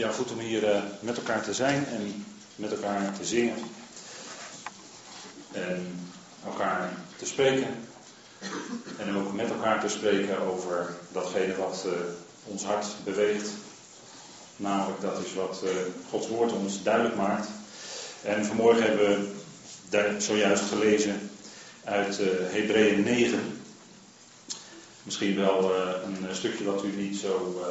Ja, goed om hier uh, met elkaar te zijn en met elkaar te zingen. En elkaar te spreken. En ook met elkaar te spreken over datgene wat uh, ons hart beweegt. Namelijk dat is wat uh, Gods woord ons duidelijk maakt. En vanmorgen hebben we zojuist gelezen uit uh, Hebreeën 9. Misschien wel een stukje wat u niet zo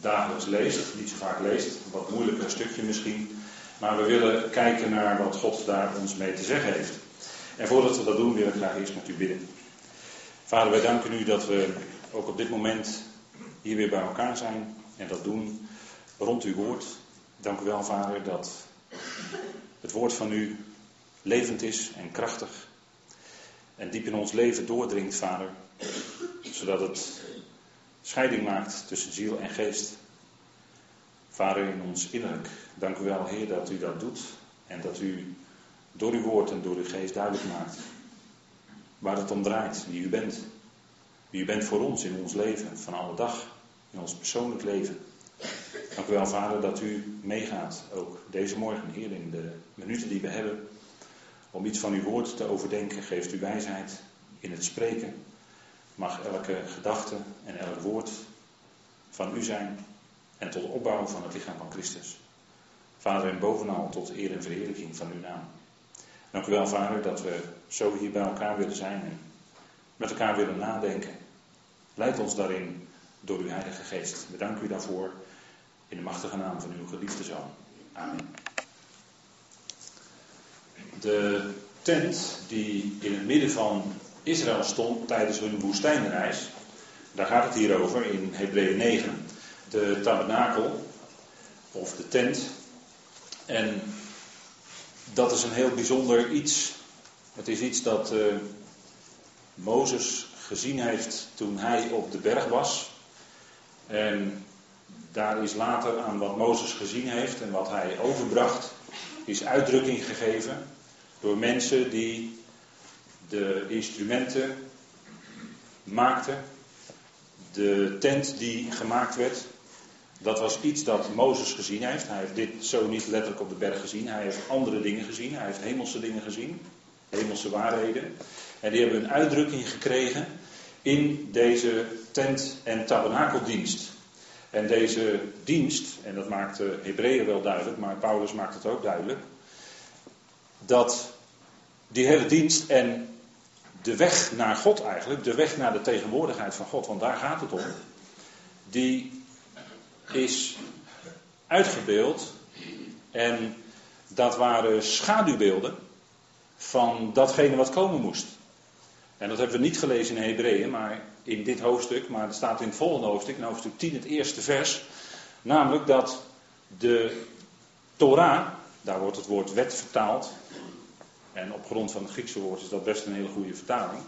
dagelijks leest, niet zo vaak leest. Een wat moeilijker stukje misschien. Maar we willen kijken naar wat God daar ons mee te zeggen heeft. En voordat we dat doen, wil ik graag eerst met u bidden. Vader, wij danken u dat we ook op dit moment hier weer bij elkaar zijn en dat doen rond uw woord. Dank u wel, Vader, dat het woord van u levend is en krachtig en diep in ons leven doordringt, Vader, zodat het scheiding maakt tussen ziel en geest. Vader in ons innerlijk, dank u wel, Heer, dat u dat doet en dat u door uw woord en door uw geest duidelijk maakt waar het om draait, wie u bent. Wie u bent voor ons in ons leven, van alle dag, in ons persoonlijk leven. Dank u wel, Vader, dat u meegaat, ook deze morgen, Heer, in de minuten die we hebben, om iets van uw woord te overdenken. Geeft u wijsheid in het spreken. Mag elke gedachte en elk woord van u zijn en tot opbouw van het lichaam van Christus. Vader, en bovenal tot eer en verheerlijking van uw naam. Dank u wel, Vader, dat we zo hier bij elkaar willen zijn en met elkaar willen nadenken. Leid ons daarin door uw Heilige Geest. We u daarvoor in de machtige naam van uw geliefde Zoon. Amen. De tent die in het midden van Israël stond tijdens hun woestijnreis, daar gaat het hier over in Hebreeën 9, de tabernakel of de tent. En dat is een heel bijzonder iets. Het is iets dat uh, Mozes gezien heeft toen hij op de berg was. En daar is later aan wat Mozes gezien heeft en wat hij overbracht, is uitdrukking gegeven door mensen die de instrumenten maakten, de tent die gemaakt werd. Dat was iets dat Mozes gezien heeft. Hij heeft dit zo niet letterlijk op de berg gezien. Hij heeft andere dingen gezien. Hij heeft hemelse dingen gezien. Hemelse waarheden. En die hebben een uitdrukking gekregen in deze tent- en tabernakeldienst. En deze dienst, en dat maakt de Hebreeën wel duidelijk, maar Paulus maakt het ook duidelijk, dat die hele dienst en de weg naar God eigenlijk, de weg naar de tegenwoordigheid van God, want daar gaat het om, die is uitgebeeld en dat waren schaduwbeelden van datgene wat komen moest. En dat hebben we niet gelezen in Hebreeën, maar in dit hoofdstuk, maar het staat in het volgende hoofdstuk, in hoofdstuk 10, het eerste vers. Namelijk dat de Torah, daar wordt het woord wet vertaald, en op grond van het Griekse woord is dat best een hele goede vertaling.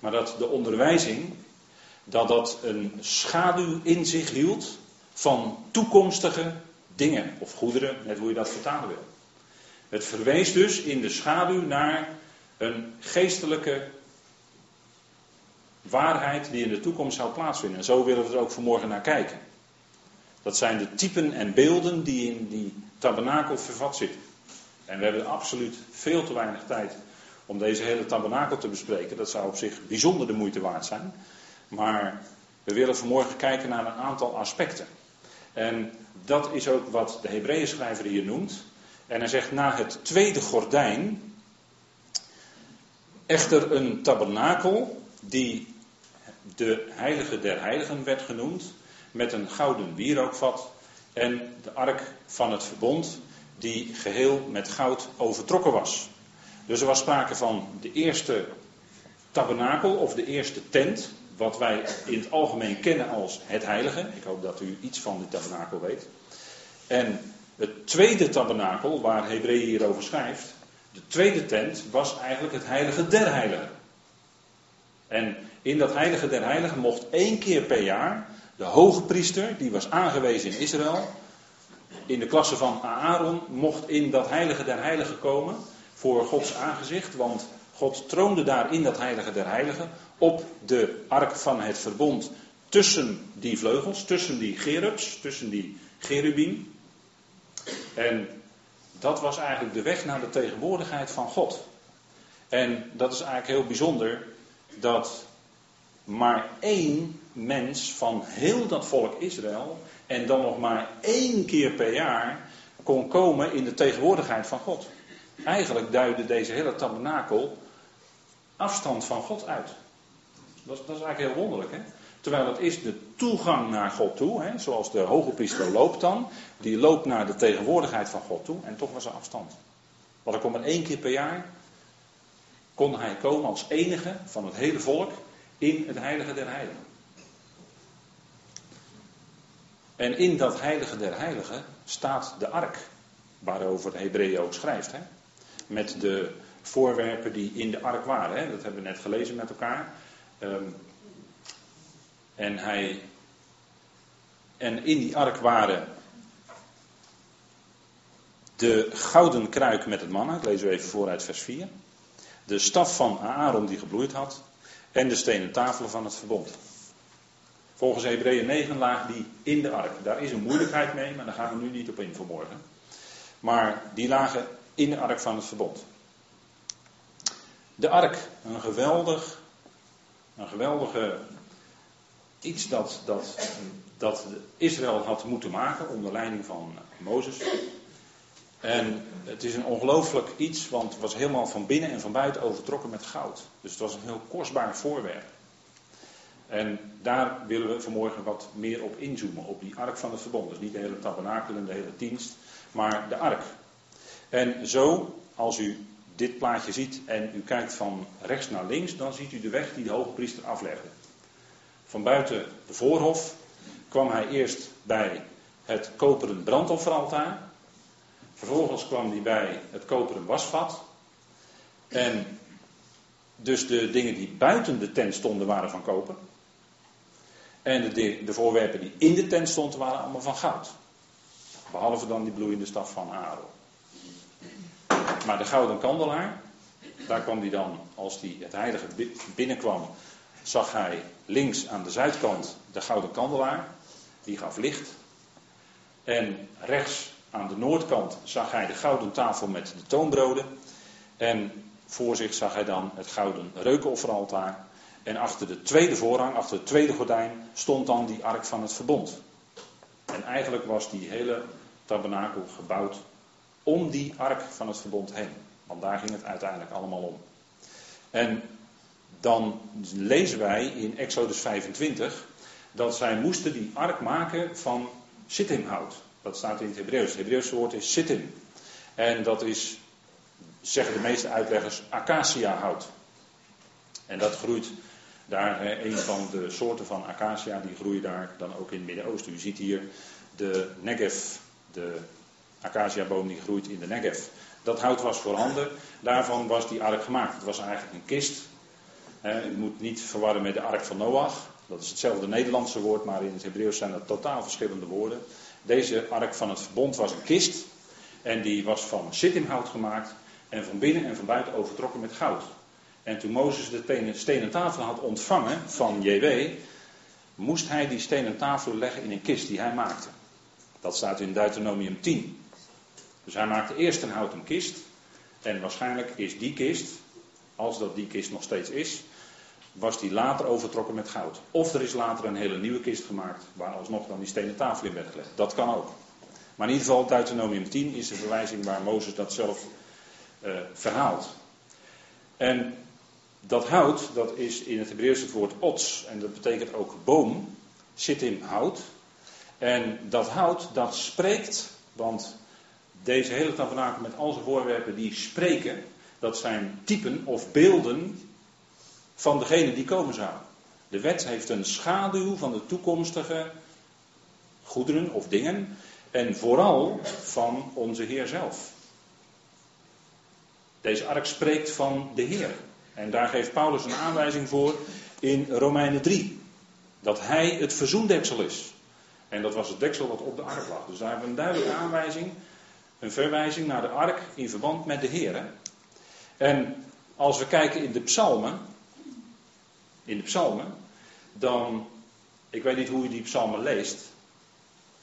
Maar dat de onderwijzing, dat dat een schaduw in zich hield van toekomstige dingen of goederen, net hoe je dat vertalen wil. Het verwees dus in de schaduw naar een geestelijke waarheid die in de toekomst zou plaatsvinden. En zo willen we er ook vanmorgen naar kijken. Dat zijn de typen en beelden die in die tabernakel vervat zitten. En we hebben absoluut veel te weinig tijd om deze hele tabernakel te bespreken. Dat zou op zich bijzonder de moeite waard zijn. Maar we willen vanmorgen kijken naar een aantal aspecten. En dat is ook wat de Hebreeën schrijver hier noemt. En hij zegt na het tweede gordijn, echter een tabernakel die de heilige der heiligen werd genoemd, met een gouden wierookvat en de ark van het verbond, die geheel met goud overtrokken was. Dus er was sprake van de eerste tabernakel of de eerste tent, wat wij in het algemeen kennen als het heilige. Ik hoop dat u iets van de tabernakel weet. En het tweede tabernakel, waar Hebreeën hier over schrijft, de tweede tent was eigenlijk het heilige der heiligen. En in dat heilige der heiligen mocht één keer per jaar de hoge priester, die was aangewezen in Israël, in de klasse van Aaron, mocht in dat heilige der heiligen komen voor Gods aangezicht, want God troonde daar in dat heilige der heiligen op de ark van het verbond tussen die vleugels, tussen die gerubs, tussen die cherubim. En dat was eigenlijk de weg naar de tegenwoordigheid van God. En dat is eigenlijk heel bijzonder dat maar één mens van heel dat volk Israël en dan nog maar één keer per jaar kon komen in de tegenwoordigheid van God. Eigenlijk duidde deze hele tabernakel afstand van God uit. Dat, dat is eigenlijk heel wonderlijk. Hè? Terwijl het is de toegang naar God toe, hè? zoals de hoge priester loopt dan. Die loopt naar de tegenwoordigheid van God toe en toch was er afstand. Want er kon maar één keer per jaar, kon hij komen als enige van het hele volk in het heilige der heiligen. En in dat heilige der heiligen staat de ark, waarover Hebreeën ook schrijft. Hè? Met de voorwerpen die in de ark waren. Hè? Dat hebben we net gelezen met elkaar. Ehm, en, hij, en in die ark waren de gouden kruik met het manna, ik lees u even voor uit vers 4. De staf van Aaron die gebloeid had. En de stenen tafelen van het verbond. Volgens Hebreeën 9 lagen die in de ark. Daar is een moeilijkheid mee, maar daar gaan we nu niet op in vanmorgen. Maar die lagen in de ark van het verbond. De ark, een geweldig, een geweldige iets dat, dat, dat Israël had moeten maken onder leiding van Mozes. En het is een ongelooflijk iets, want het was helemaal van binnen en van buiten overtrokken met goud. Dus het was een heel kostbaar voorwerp. En daar willen we vanmorgen wat meer op inzoomen, op die ark van het verbond. Dus niet de hele tabernakel en de hele dienst, maar de ark. En zo, als u dit plaatje ziet en u kijkt van rechts naar links, dan ziet u de weg die de hoge priester aflegde. Van buiten de voorhof kwam hij eerst bij het koperen brandofferaltaar. Vervolgens kwam hij bij het koperen wasvat. En dus de dingen die buiten de tent stonden waren van koper. En de, de voorwerpen die in de tent stonden waren allemaal van goud. Behalve dan die bloeiende staf van Aaron. Maar de gouden kandelaar, daar kwam hij dan, als hij het heilige binnenkwam, zag hij links aan de zuidkant de gouden kandelaar. Die gaf licht. En rechts aan de noordkant zag hij de gouden tafel met de toonbroden. En voor zich zag hij dan het gouden reukofferaltaar. En achter de tweede voorhang, achter het tweede gordijn, stond dan die ark van het verbond. En eigenlijk was die hele tabernakel gebouwd om die ark van het verbond heen. Want daar ging het uiteindelijk allemaal om. En dan lezen wij in Exodus 25 dat zij moesten die ark maken van sittimhout. Dat staat in het Hebreeuws. Het Hebreeuwse woord is sittim. En dat is, zeggen de meeste uitleggers, acacia-hout. En dat groeit daar, een van de soorten van acacia, die groeien daar dan ook in het Midden-Oosten. U ziet hier de Negev, de acaciaboom die groeit in de Negev. Dat hout was voorhanden, daarvan was die ark gemaakt. Het was eigenlijk een kist. U moet niet verwarren met de ark van Noach. Dat is hetzelfde Nederlandse woord, maar in het Hebreeuws zijn dat totaal verschillende woorden. Deze ark van het verbond was een kist. En die was van sittimhout gemaakt. En van binnen en van buiten overtrokken met goud. En toen Mozes de stenen tafel had ontvangen van JW, moest hij die stenen tafel leggen in een kist die hij maakte. Dat staat in Deuteronomium 10. Dus hij maakte eerst een houten kist. En waarschijnlijk is die kist, als dat die kist nog steeds is, was die later overtrokken met goud. Of er is later een hele nieuwe kist gemaakt waar alsnog dan die stenen tafel in werd gelegd. Dat kan ook. Maar in ieder geval, Deuteronomium 10 is de verwijzing waar Mozes dat zelf uh, verhaalt. En dat hout, dat is in het Hebreeuws het woord ots. En dat betekent ook boom. Zit in hout. En dat hout, dat spreekt, want deze hele tabernakel met al zijn voorwerpen die spreken, dat zijn typen of beelden van degene die komen zou. De wet heeft een schaduw van de toekomstige goederen of dingen en vooral van onze Heer zelf. Deze ark spreekt van de Heer. En daar geeft Paulus een aanwijzing voor in Romeinen 3. Dat hij het verzoendeksel is. En dat was het deksel wat op de ark lag. Dus daar hebben we een duidelijke aanwijzing, een verwijzing naar de ark in verband met de Heer. En als we kijken in de psalmen, in de psalmen, dan, ik weet niet hoe u die psalmen leest,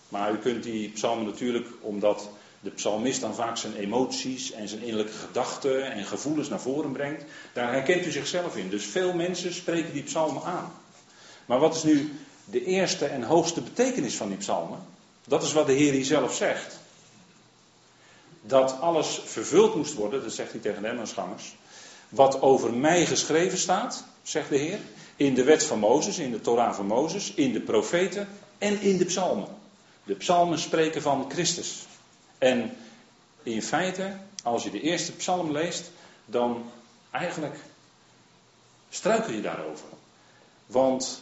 maar u kunt die psalmen natuurlijk, omdat de psalmist dan vaak zijn emoties en zijn innerlijke gedachten en gevoelens naar voren brengt. Daar herkent u zichzelf in. Dus veel mensen spreken die psalmen aan. Maar wat is nu de eerste en hoogste betekenis van die psalmen? Dat is wat de Heer hier zelf zegt. Dat alles vervuld moest worden, dat zegt hij tegen de Emmausgangers. Wat over mij geschreven staat, zegt de Heer, in de wet van Mozes, in de Torah van Mozes, in de profeten en in de psalmen. De psalmen spreken van Christus. En in feite, als je de eerste psalm leest, dan eigenlijk struikel je daarover. Want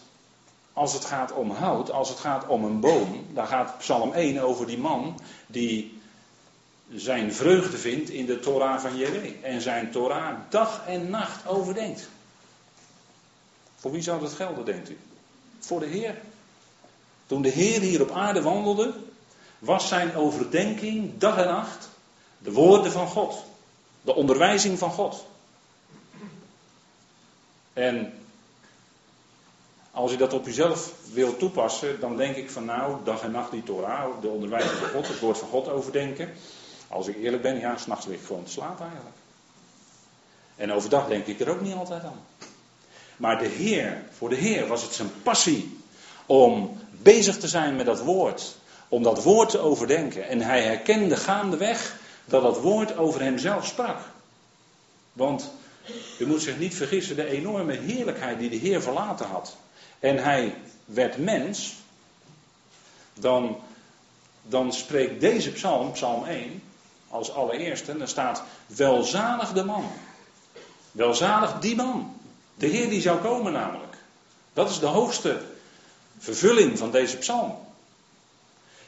als het gaat om hout, als het gaat om een boom, dan gaat Psalm 1 over die man die zijn vreugde vindt in de Torah van Jewe. En zijn Torah dag en nacht overdenkt. Voor wie zou dat gelden, denkt u? Voor de Heer. Toen de Heer hier op aarde wandelde, was zijn overdenking dag en nacht de woorden van God. De onderwijzing van God. En als je dat op jezelf wil toepassen, dan denk ik van nou, dag en nacht die Torah, de onderwijzing van God, het woord van God overdenken. Als ik eerlijk ben, ja, s'nachts lig ik gewoon te slapen eigenlijk. En overdag denk ik er ook niet altijd aan. Maar de Heer, voor de Heer was het zijn passie om bezig te zijn met dat woord. Om dat woord te overdenken. En hij herkende gaandeweg dat dat woord over hemzelf sprak. Want u moet zich niet vergissen, de enorme heerlijkheid die de Heer verlaten had. En hij werd mens. Dan, dan spreekt deze psalm, psalm 1, als allereerste. Dan staat, welzalig de man. Welzalig die man. De Heer die zou komen namelijk. Dat is de hoogste vervulling van deze psalm.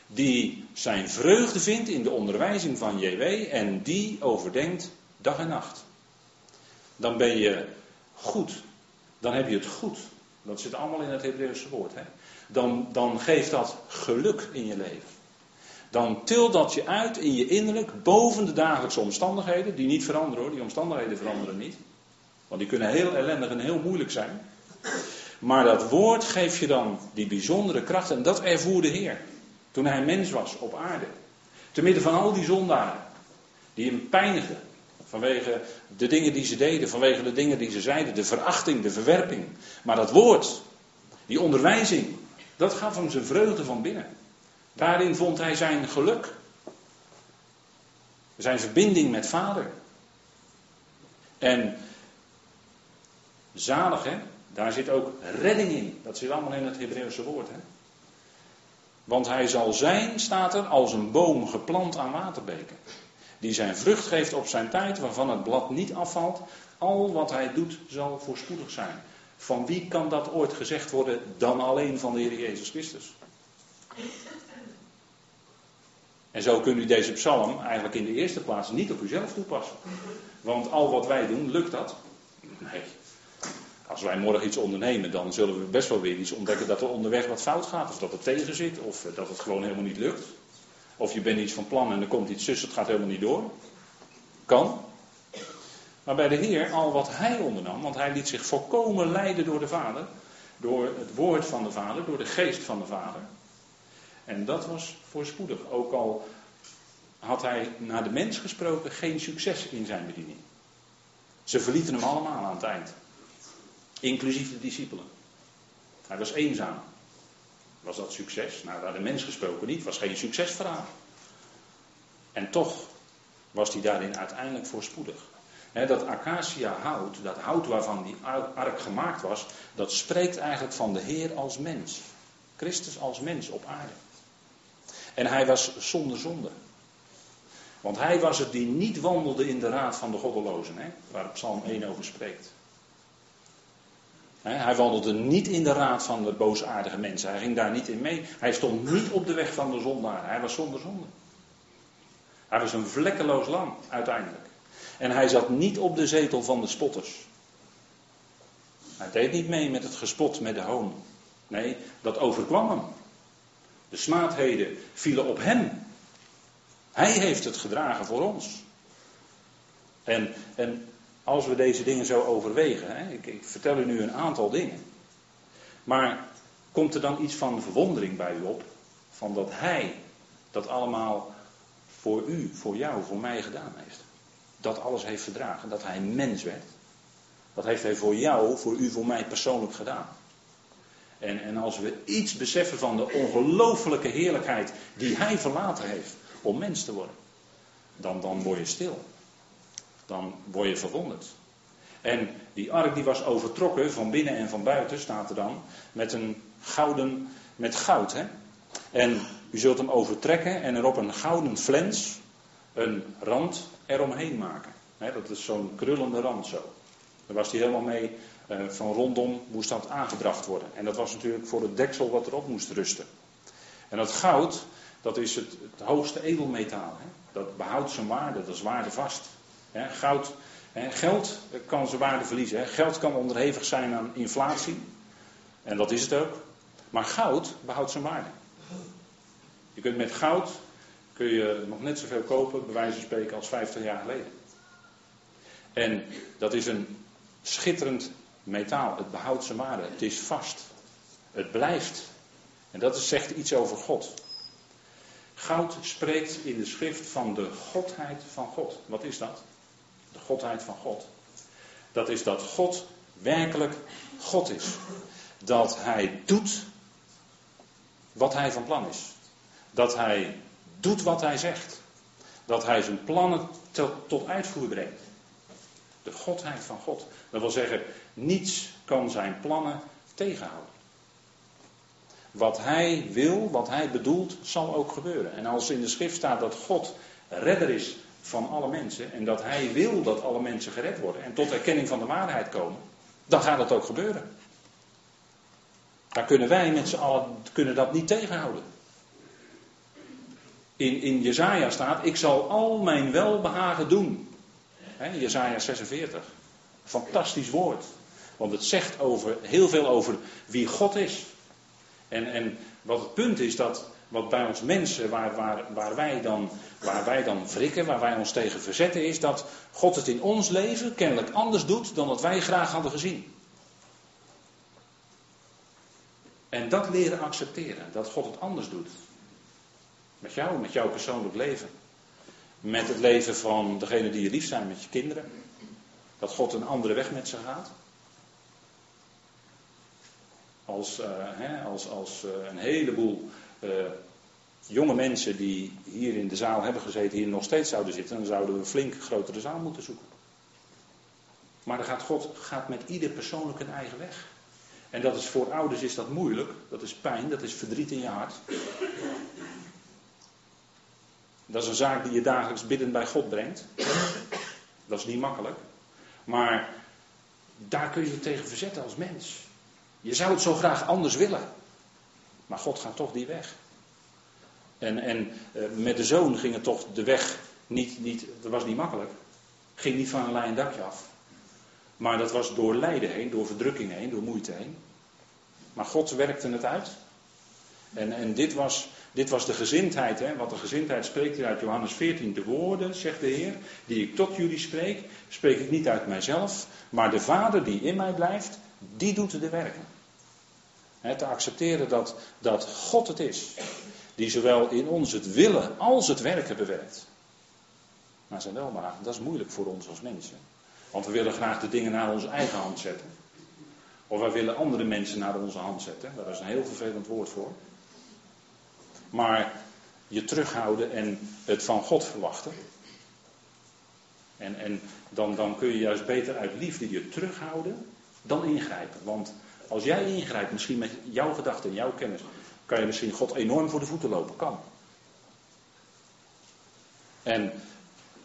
Die zijn vreugde vindt in de onderwijzing van JW en die overdenkt dag en nacht. Dan ben je goed. Dan heb je het goed. Dat zit allemaal in het Hebreeuwse woord. Hè? Dan, dan geeft dat geluk in je leven. Dan tilt dat je uit in je innerlijk boven de dagelijkse omstandigheden. Die niet veranderen hoor, die omstandigheden veranderen niet. Want die kunnen heel ellendig en heel moeilijk zijn. Maar dat woord geeft je dan die bijzondere kracht. En dat ervoer de Heer. Toen hij mens was op aarde. Te midden van al die zondaren. Die hem pijnigen. Vanwege de dingen die ze deden. Vanwege de dingen die ze zeiden. De verachting, de verwerping. Maar dat woord. Die onderwijzing. Dat gaf hem zijn vreugde van binnen. Daarin vond hij zijn geluk. Zijn verbinding met vader. En Zalig? Daar zit ook redding in. Dat zit allemaal in het Hebreeuwse woord, hè? Want hij zal zijn, staat er, als een boom geplant aan waterbeken. Die zijn vrucht geeft op zijn tijd, waarvan het blad niet afvalt. Al wat hij doet zal voorspoedig zijn. Van wie kan dat ooit gezegd worden dan alleen van de Heer Jezus Christus? En zo kunt u deze psalm eigenlijk in de eerste plaats niet op uzelf toepassen. Want al wat wij doen, lukt dat? Nee, als wij morgen iets ondernemen, dan zullen we best wel weer iets ontdekken dat er onderweg wat fout gaat. Of dat het tegen zit, of eh, dat het gewoon helemaal niet lukt. Of je bent iets van plan en er komt iets tussen, het gaat helemaal niet door. Kan. Maar bij de Heer, al wat Hij ondernam, want Hij liet zich volkomen leiden door de Vader. Door het woord van de Vader, door de geest van de Vader. En dat was voorspoedig. Ook al had Hij naar de mens gesproken geen succes in zijn bediening. Ze verlieten hem allemaal aan het eind. Inclusief de discipelen. Hij was eenzaam. Was dat succes? Nou, daar de mens gesproken niet. Was geen succesverhaal. En toch was hij daarin uiteindelijk voorspoedig. Dat acacia hout, dat hout waarvan die ark gemaakt was, dat spreekt eigenlijk van de Heer als mens. Christus als mens op aarde. En hij was zonder zonde. Want hij was het die niet wandelde in de raad van de goddelozen, hè, waar Psalm 1 over spreekt. Hij wandelde niet in de raad van de boosaardige mensen. Hij ging daar niet in mee. Hij stond niet op de weg van de zondaar. Hij was zonder zonde. Hij was een vlekkeloos lam uiteindelijk. En hij zat niet op de zetel van de spotters. Hij deed niet mee met het gespot met de hoon. Nee, dat overkwam hem. De smaadheden vielen op hem. Hij heeft het gedragen voor ons. En, en als we deze dingen zo overwegen. Hè, ik, ik vertel u nu een aantal dingen. Maar komt er dan iets van verwondering bij u op? Van dat hij dat allemaal voor u, voor jou, voor mij gedaan heeft. Dat alles heeft verdragen, dat hij mens werd. Dat heeft hij voor jou, voor u, voor mij persoonlijk gedaan. En, en als we iets beseffen van de ongelooflijke heerlijkheid die hij verlaten heeft om mens te worden, dan, dan word je stil. Dan word je verwonderd. En die ark die was overtrokken van binnen en van buiten, staat er dan, met een gouden, met goud. Hè? En u zult hem overtrekken en er op een gouden flens een rand eromheen maken. dat is zo'n krullende rand zo. Daar was hij helemaal mee, van rondom moest dat aangebracht worden. En dat was natuurlijk voor het deksel wat erop moest rusten. En dat goud, dat is het, het hoogste edelmetaal. Dat behoudt zijn waarde, dat is waardevast. He, goud, geld kan zijn waarde verliezen. Geld kan onderhevig zijn aan inflatie. En dat is het ook. Maar goud behoudt zijn waarde. Je kunt met goud kun je nog net zoveel kopen, bij wijze van spreken, als 50 jaar geleden. En dat is een schitterend metaal. Het behoudt zijn waarde. Het is vast. Het blijft. En dat zegt iets over God. Goud spreekt in de schrift van de godheid van God. Wat is dat? De godheid van God. Dat is dat God werkelijk God is. Dat Hij doet wat Hij van plan is. Dat Hij doet wat Hij zegt. Dat Hij zijn plannen tot uitvoer brengt. De godheid van God. Dat wil zeggen, niets kan zijn plannen tegenhouden. Wat hij wil, wat hij bedoelt, zal ook gebeuren. En als in de schrift staat dat God redder is van alle mensen en dat hij wil dat alle mensen gered worden en tot erkenning van de waarheid komen, dan gaat dat ook gebeuren. Daar kunnen wij met z'n allen kunnen dat niet tegenhouden. In, in Jezaja staat, ik zal al mijn welbehagen doen. Jezaja 46. Fantastisch woord. Want het zegt over, heel veel over wie God is. En, en wat het punt is dat, wat bij ons mensen, waar, waar, waar, wij dan, waar wij dan wrikken, waar wij ons tegen verzetten, is dat God het in ons leven kennelijk anders doet dan wat wij graag hadden gezien. En dat leren accepteren, dat God het anders doet. Met jou, met jouw persoonlijk leven. Met het leven van degene die je lief zijn, met je kinderen. Dat God een andere weg met ze gaat. Als, uh, hè, als, als uh, een heleboel uh, jonge mensen die hier in de zaal hebben gezeten, hier nog steeds zouden zitten, dan zouden we een flink grotere zaal moeten zoeken. Maar dan gaat God gaat met ieder persoonlijk een eigen weg. En dat is voor ouders is dat moeilijk, dat is pijn, dat is verdriet in je hart. Dat is een zaak die je dagelijks bidden bij God brengt. Dat is niet makkelijk. Maar daar kun je je tegen verzetten als mens. Je zou het zo graag anders willen. Maar God gaat toch die weg. En, en eh, met de zoon ging het toch de weg niet, niet, dat was niet makkelijk. Ging niet van een lijn dakje af. Maar dat was door lijden heen, door verdrukking heen, door moeite heen. Maar God werkte het uit. En, en dit, was, dit was de gezindheid, hè? want de gezindheid spreekt hier uit Johannes 14. De woorden, zegt de Heer, die ik tot jullie spreek, spreek ik niet uit mijzelf, maar de Vader die in mij blijft, die doet de werken. Te accepteren dat, dat God het is, die zowel in ons het willen als het werken bewerkt. Maar zijn wel maar, dat is moeilijk voor ons als mensen. Want we willen graag de dingen naar onze eigen hand zetten. Of wij willen andere mensen naar onze hand zetten. Daar is een heel vervelend woord voor. Maar je terughouden en het van God verwachten. En, en dan, dan kun je juist beter uit liefde je terughouden dan ingrijpen. Want als jij ingrijpt, misschien met jouw gedachten en jouw kennis, kan je misschien God enorm voor de voeten lopen. Kan. En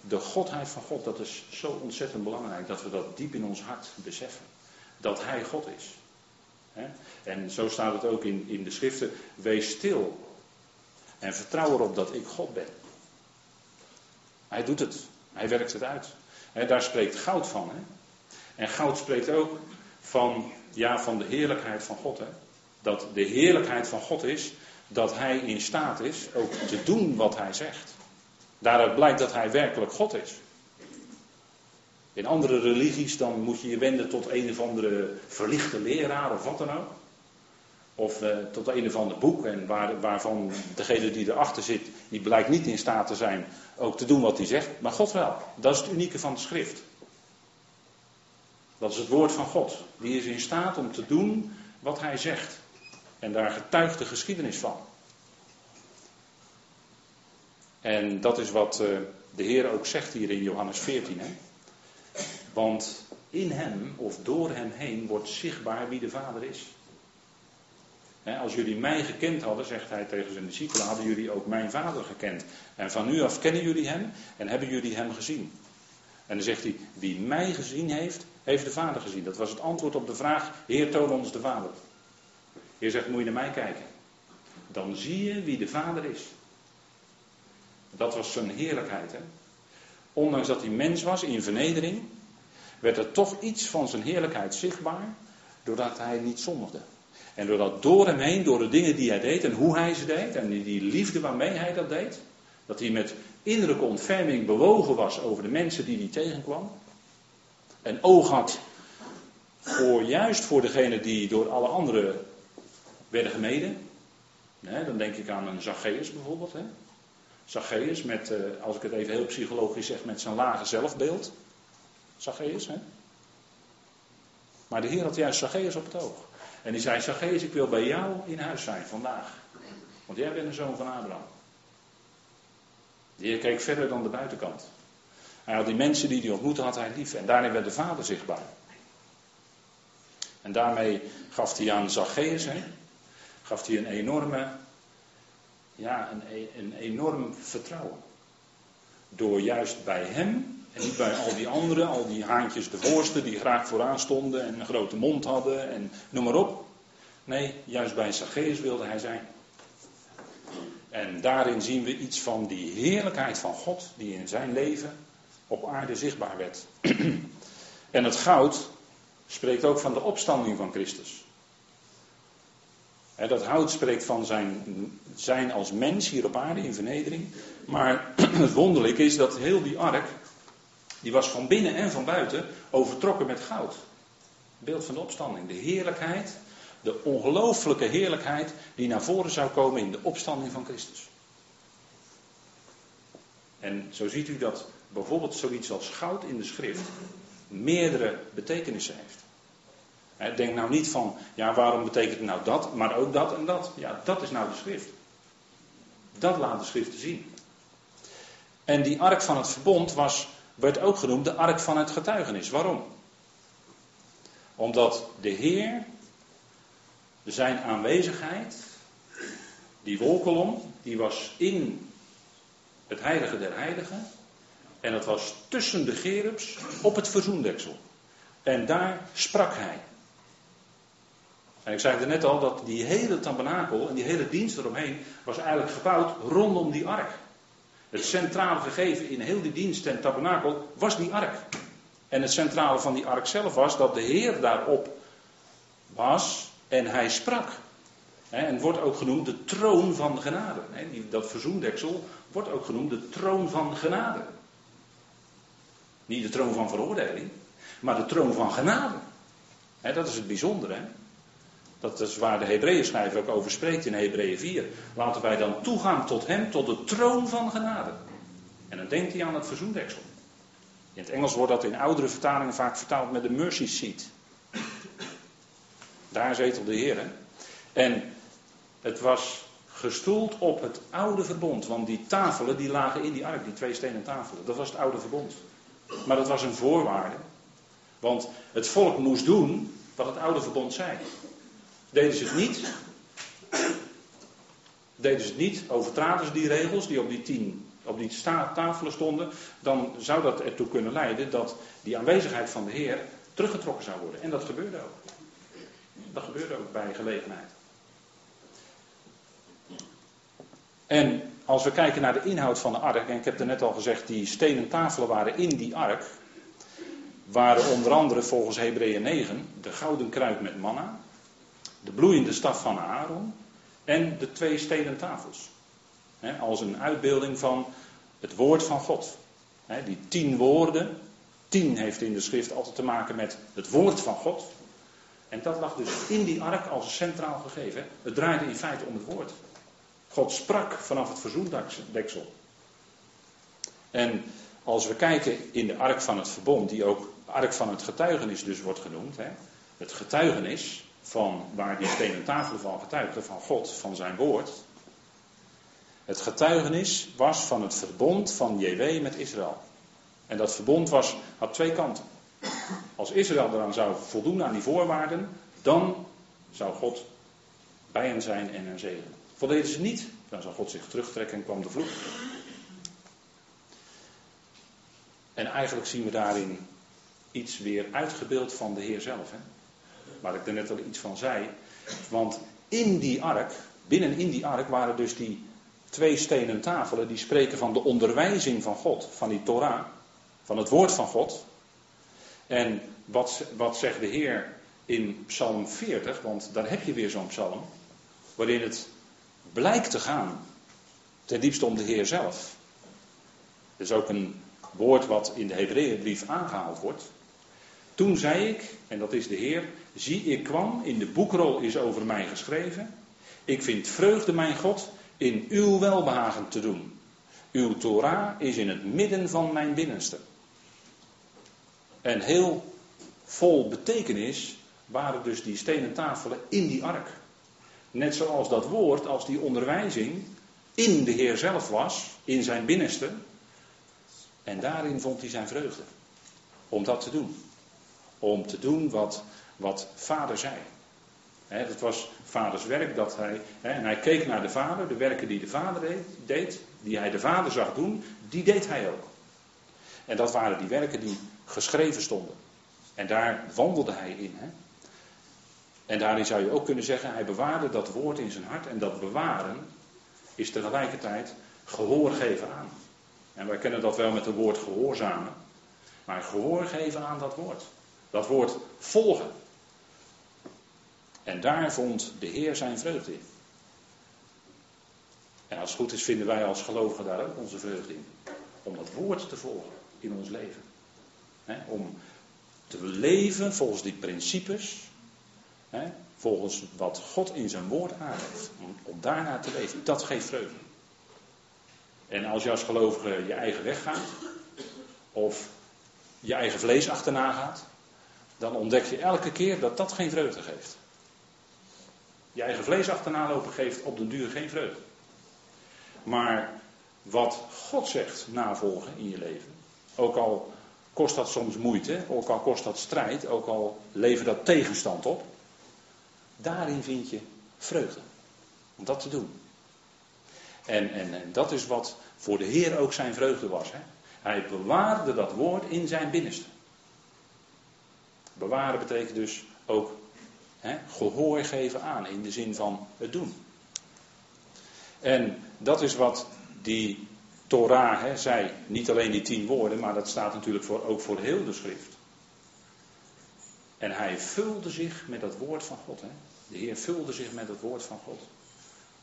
de godheid van God, dat is zo ontzettend belangrijk dat we dat diep in ons hart beseffen. Dat Hij God is. En zo staat het ook in, in de schriften. Wees stil en vertrouw erop dat ik God ben. Hij doet het. Hij werkt het uit. daar spreekt goud van. En goud spreekt ook van, ja, van de heerlijkheid van God. Dat de heerlijkheid van God is dat hij in staat is ook te doen wat hij zegt. Daaruit blijkt dat hij werkelijk God is. In andere religies dan moet je je wenden tot een of andere verlichte leraar of wat dan ook. Of uh, tot een of ander boek. En waar, waarvan degene die erachter zit, die blijkt niet in staat te zijn ook te doen wat hij zegt. Maar God wel. Dat is het unieke van de schrift. Dat is het woord van God. Die is in staat om te doen wat hij zegt. En daar getuigt de geschiedenis van. En dat is wat uh, de Heer ook zegt hier in Johannes 14. Hè? Want in hem of door hem heen wordt zichtbaar wie de Vader is. Als jullie mij gekend hadden, zegt hij tegen zijn discipelen, hadden jullie ook mijn vader gekend. En van nu af kennen jullie hem en hebben jullie hem gezien. En dan zegt hij, wie mij gezien heeft, heeft de vader gezien. Dat was het antwoord op de vraag, Heer toon ons de vader. Heer zegt, moet je naar mij kijken. Dan zie je wie de vader is. Dat was zijn heerlijkheid. Hè? Ondanks dat hij mens was in vernedering, werd er toch iets van zijn heerlijkheid zichtbaar, doordat hij niet zondigde. En doordat door hem heen, door de dingen die hij deed en hoe hij ze deed, en die, liefde waarmee hij dat deed, dat hij met innerlijke ontferming bewogen was over de mensen die hij tegenkwam, en oog had voor juist voor degene die door alle anderen werden gemeden. dan denk ik aan een Zacchaeus bijvoorbeeld. Hè. Zacchaeus met, eh, als ik het even heel psychologisch zeg, met zijn lage zelfbeeld. Zacchaeus, hè. Maar de Heer had juist Zacchaeus op het oog. En die zei, Zacchaeus, ik wil bij jou in huis zijn vandaag. Want jij bent een zoon van Abraham. Heer keek verder dan de buitenkant. Hij had die mensen die hij ontmoette, had hij lief. En daarin werd de Vader zichtbaar. En daarmee gaf hij aan Zacchaeus, hè, gaf hij een enorme, ja, een, een enorm vertrouwen. Door juist bij hem en niet bij al die anderen, al die haantjes de voorste die graag vooraan stonden en een grote mond hadden en noem maar op. Nee, juist bij Zacchaeus wilde hij zijn. En daarin zien we iets van die heerlijkheid van God die in zijn leven op aarde zichtbaar werd. en het goud spreekt ook van de opstanding van Christus. dat hout spreekt van zijn, zijn als mens hier op aarde in vernedering. Maar het wonderlijke is dat heel die ark, die was van binnen en van buiten overtrokken met goud. Beeld van de opstanding. De heerlijkheid, de ongelooflijke heerlijkheid die naar voren zou komen in de opstanding van Christus. En zo ziet u dat bijvoorbeeld zoiets als goud in de schrift meerdere betekenissen heeft. Denk nou niet van, ja waarom betekent het nou dat, maar ook dat en dat. Ja, dat is nou de schrift. Dat laat de schrift zien. En die ark van het verbond was werd ook genoemd de ark van het getuigenis. Waarom? Omdat de Heer zijn aanwezigheid, die wolkolom, die was in het heilige der heiligen. En dat was tussen de gerubs op het verzoendeksel. En daar sprak hij. En ik zei er net al dat die hele tabernakel en die hele dienst eromheen was eigenlijk gebouwd rondom die ark. Het centrale gegeven in heel die dienst en tabernakel was die ark. En het centrale van die ark zelf was dat de Heer daarop was en hij sprak. En wordt ook genoemd de troon van genade. Dat verzoendeksel wordt ook genoemd de troon van genade. Niet de troon van veroordeling, maar de troon van genade. Dat is het bijzondere. Dat is waar de Hebreeën ook over spreekt in Hebreeën 4. Laten wij dan toegaan tot hem, tot de troon van genade. En dan denkt hij aan het verzoendeksel. In het Engels wordt dat in oudere vertalingen vaak vertaald met de mercy seat. Daar zetelt de Heer. Hè? En het was gestoeld op het oude verbond. Want die tafelen die lagen in die ark, die twee stenen tafelen. Dat was het oude verbond. Maar dat was een voorwaarde. Want het volk moest doen wat het oude verbond zei. Deden ze het niet, deden ze het niet, overtraden ze die regels die op die tien op die tafelen stonden, dan zou dat ertoe kunnen leiden dat die aanwezigheid van de Heer teruggetrokken zou worden. En dat gebeurde ook. Dat gebeurde ook bij gelegenheid. En als we kijken naar de inhoud van de ark, en ik heb er net al gezegd, die stenen tafelen waren in die ark, waren onder andere volgens Hebreeën 9 de gouden kruik met manna, de bloeiende staf van Aaron en de twee stenen tafels. als een uitbeelding van het woord van God. die tien woorden, tien heeft in de schrift altijd te maken met het woord van God. En dat lag dus in die ark als centraal gegeven. Het draaide in feite om het woord. God sprak vanaf het verzoendeksel. En als we kijken in de ark van het verbond, die ook ark van het getuigenis dus wordt genoemd. Het getuigenis van waar die stenen tafelen van getuigden, van God, van zijn woord. Het getuigenis was van het verbond van JW met Israël. En dat verbond was, had twee kanten. Als Israël eraan zou voldoen aan die voorwaarden, dan zou God bij hen zijn en hen zegenen. Voldeden ze niet, dan zou God zich terugtrekken en kwam de vloek. En eigenlijk zien we daarin iets weer uitgebeeld van de Heer zelf. Hè? Waar ik er net al iets van zei. Want in die ark, binnen in die ark waren dus die twee stenen tafelen die spreken van de onderwijzing van God, van die Torah, van het woord van God. En wat, wat zegt de Heer in Psalm 40, want daar heb je weer zo'n psalm, waarin het blijkt te gaan ten diepste om de Heer zelf. Er is ook een woord wat in de Hebreeënbrief aangehaald wordt. Toen zei ik, en dat is de Heer, zie ik kwam, in de boekrol is over mij geschreven. Ik vind vreugde, mijn God, in uw welbehagen te doen. Uw Torah is in het midden van mijn binnenste. En heel vol betekenis waren dus die stenen tafelen in die ark. Net zoals dat woord, als die onderwijzing in de Heer zelf was, in zijn binnenste. En daarin vond hij zijn vreugde. Om dat te doen. Om te doen wat, wat vader zei. He, dat was vaders werk dat hij. en hij keek naar de vader, de werken die de vader deed, die hij de vader zag doen, die deed hij ook. En dat waren die werken die geschreven stonden. En daar wandelde hij in. En daarin zou je ook kunnen zeggen, hij bewaarde dat woord in zijn hart. En dat bewaren is tegelijkertijd gehoor geven aan. En wij kennen dat wel met het woord gehoorzamen. Maar gehoor geven aan dat woord. Dat woord volgen. En daar vond de Heer zijn vreugde in. En als het goed is, vinden wij als gelovigen daar ook onze vreugde in. Om dat woord te volgen in ons leven. om te leven volgens die principes. volgens wat God in zijn woord aangeeft. Om, om daarna te leven. Dat geeft vreugde. En als je als gelovige je eigen weg gaat. Of je eigen vlees achterna gaat. Dan ontdek je elke keer dat dat geen vreugde geeft. Je eigen vlees achterna lopen geeft op de duur geen vreugde. Maar wat God zegt navolgen in je leven. Ook al kost dat soms moeite, ook al kost dat strijd, ook al levert dat tegenstand op. Daarin vind je vreugde. Om dat te doen. En, en, en dat is wat voor de Heer ook zijn vreugde was. Hè? Hij bewaarde dat woord in zijn binnenste. Bewaren betekent dus ook hè, gehoor geven aan, in de zin van het doen. En dat is wat die Torah hè, zei. Niet alleen die tien woorden, maar dat staat natuurlijk voor, ook voor heel de schrift. En hij vulde zich met dat woord van God. Hè. De Heer vulde zich met het woord van God.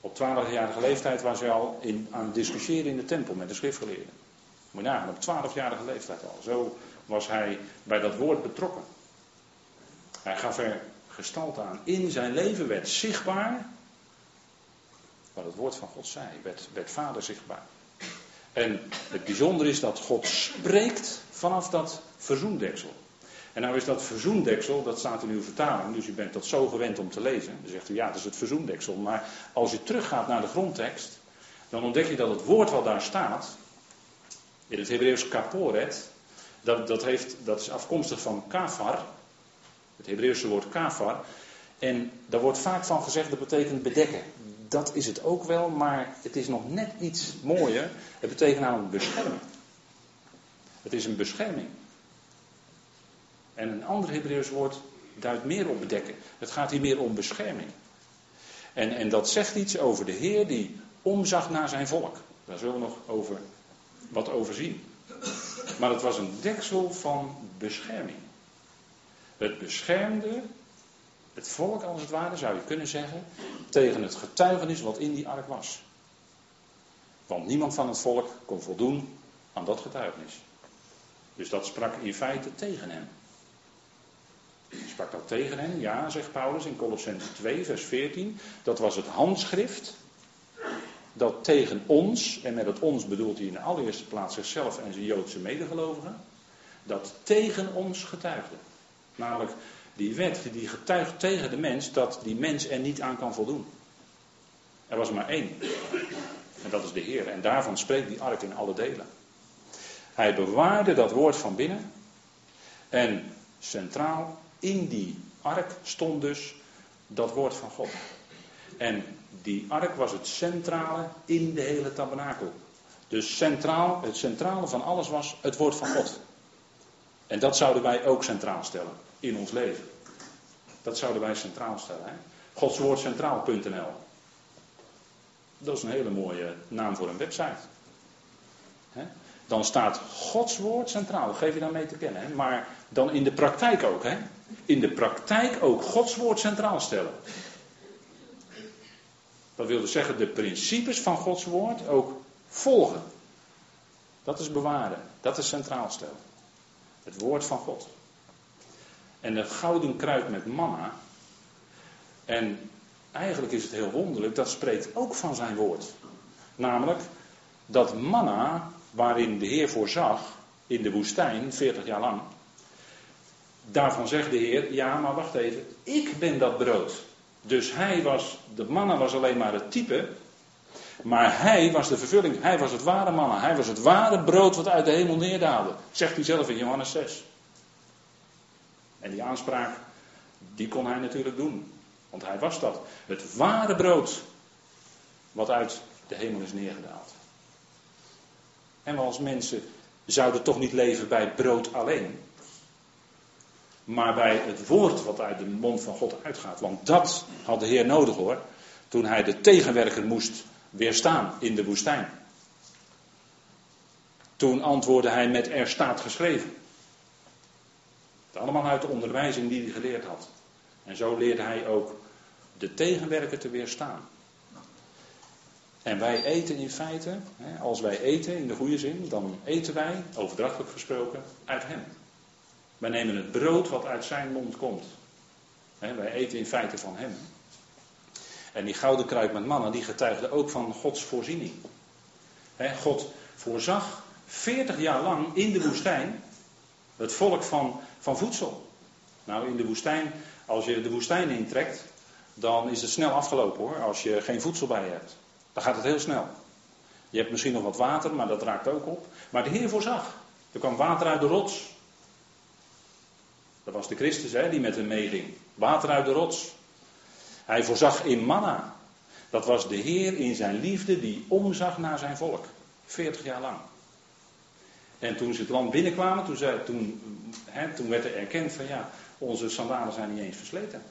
Op 12-jarige leeftijd was hij al in, aan het discussiëren in de tempel met de schriftgeleerden. Moet je nagaan, op 12-jarige leeftijd al. Zo was hij bij dat woord betrokken. Hij gaf er gestalte aan. In zijn leven werd zichtbaar wat het woord van God zei. Werd, werd vader zichtbaar. En het bijzondere is dat God spreekt vanaf dat verzoendeksel. En nou is dat verzoendeksel, dat staat in uw vertaling, dus u bent dat zo gewend om te lezen. Dan zegt u ja, dat is het verzoendeksel. Maar als je teruggaat naar de grondtekst, dan ontdek je dat het woord wat daar staat, in het Hebreeuws kaporet, dat, dat, heeft, dat is afkomstig van kafar, het Hebreeuwse woord kafar. En daar wordt vaak van gezegd dat betekent bedekken. Dat is het ook wel, maar het is nog net iets mooier. Het betekent namelijk bescherming. Het is een bescherming. En een ander Hebreeuws woord duidt meer op bedekken. Het gaat hier meer om bescherming. En, en dat zegt iets over de Heer die omzag naar zijn volk. Daar zullen we nog over, wat over zien. Maar het was een deksel van bescherming. Het beschermde het volk, als het ware, zou je kunnen zeggen, tegen het getuigenis wat in die ark was. Want niemand van het volk kon voldoen aan dat getuigenis. Dus dat sprak in feite tegen hem sprak dat tegen hen? Ja, zegt Paulus in Colossense 2, vers 14. Dat was het handschrift dat tegen ons, en met het ons bedoelt hij in de allereerste plaats zichzelf en zijn Joodse medegelovigen, dat tegen ons getuigde. Namelijk die wet die getuigt tegen de mens dat die mens er niet aan kan voldoen. Er was maar één. En dat is de Heer. En daarvan spreekt die ark in alle delen. Hij bewaarde dat woord van binnen. En centraal in die ark stond dus dat woord van God. En die ark was het centrale in de hele tabernakel. Dus centraal, het centrale van alles was het woord van God. En dat zouden wij ook centraal stellen in ons leven. Dat zouden wij centraal stellen. Godswoordcentraal.nl. Dat is een hele mooie naam voor een website. Dan staat Gods woord centraal. Geef je dan mee te kennen. Maar dan in de praktijk ook. Hè? In de praktijk ook Gods woord centraal stellen. Dat wil dus zeggen de principes van Gods woord ook volgen. Dat is bewaren. Dat is centraal stellen. Het woord van God. En de gouden kruid met manna. En eigenlijk is het heel wonderlijk, dat spreekt ook van zijn woord. Namelijk dat manna, waarin de Heer voorzag in de woestijn, 40 jaar lang. Daarvan zegt de Heer, ja maar wacht even, ik ben dat brood. Dus hij was, de manna was alleen maar het type, maar hij was de vervulling, hij was het ware manna, hij was het ware brood wat uit de hemel neerdaalde. Zegt hij zelf in Johannes 6. En die aanspraak, die kon hij natuurlijk doen. Want hij was dat. Het ware brood wat uit de hemel is neergedaald. En we als mensen zouden toch niet leven bij brood alleen. Maar bij het woord wat uit de mond van God uitgaat. Want dat had de Heer nodig hoor. Toen hij de tegenwerker moest weerstaan in de woestijn. Toen antwoordde hij met er staat geschreven. Allemaal uit de onderwijzing die hij geleerd had. En zo leerde hij ook de tegenwerker te weerstaan. En wij eten in feite, als wij eten in de goede zin, dan eten wij, overdrachtelijk gesproken, uit hem. Wij nemen het brood wat uit zijn mond komt. Wij eten in feite van hem. En die gouden kruik met mannen, die getuigde ook van Gods voorziening. God voorzag 40 jaar lang in de woestijn het volk van, van voedsel. Nou, in de woestijn, als je de woestijn intrekt, dan is het snel afgelopen hoor, als je geen voedsel bij je hebt. Dan gaat het heel snel. Je hebt misschien nog wat water, maar dat raakt ook op. Maar de Heer voorzag. Er kwam water uit de rots. Dat was de Christus hè, die met hem meeging. Water uit de rots. Hij voorzag in manna. Dat was de Heer in zijn liefde die omzag naar zijn volk. 40 jaar lang. En toen ze het land binnenkwamen, toen, zei, toen, toen werd er erkend van ja, onze sandalen zijn niet eens versleten.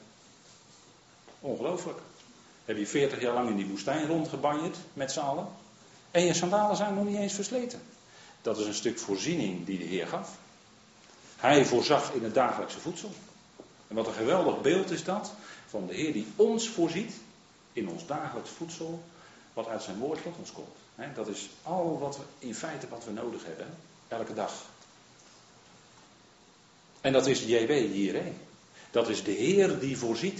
Ongelooflijk. Heb je 40 jaar lang in die woestijn rondgebanjerd met z'n allen. En je sandalen zijn nog niet eens versleten. Dat is een stuk voorziening die de Heer gaf. Hij voorzag in het dagelijkse voedsel. En wat een geweldig beeld is dat van de Heer die ons voorziet in ons dagelijks voedsel, wat uit zijn woord tot ons komt. Dat is al wat we in feite wat we nodig hebben, elke dag. En dat is JW hierheen. Dat is de Heer die voorziet.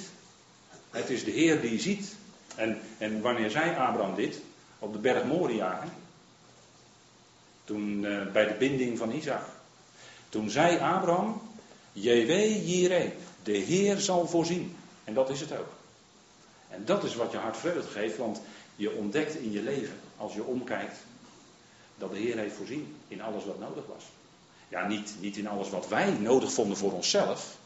Het is de Heer die ziet. En, en wanneer zei Abraham dit? Op de berg Moria. Toen uh, bij de binding van Isaac. Toen zei Abraham, JW Jireh, de Heer zal voorzien. En dat is het ook. En dat is wat je hart vreugde geeft, want je ontdekt in je leven, als je omkijkt, dat de Heer heeft voorzien in alles wat nodig was. Ja, niet, niet in alles wat wij nodig vonden voor onszelf,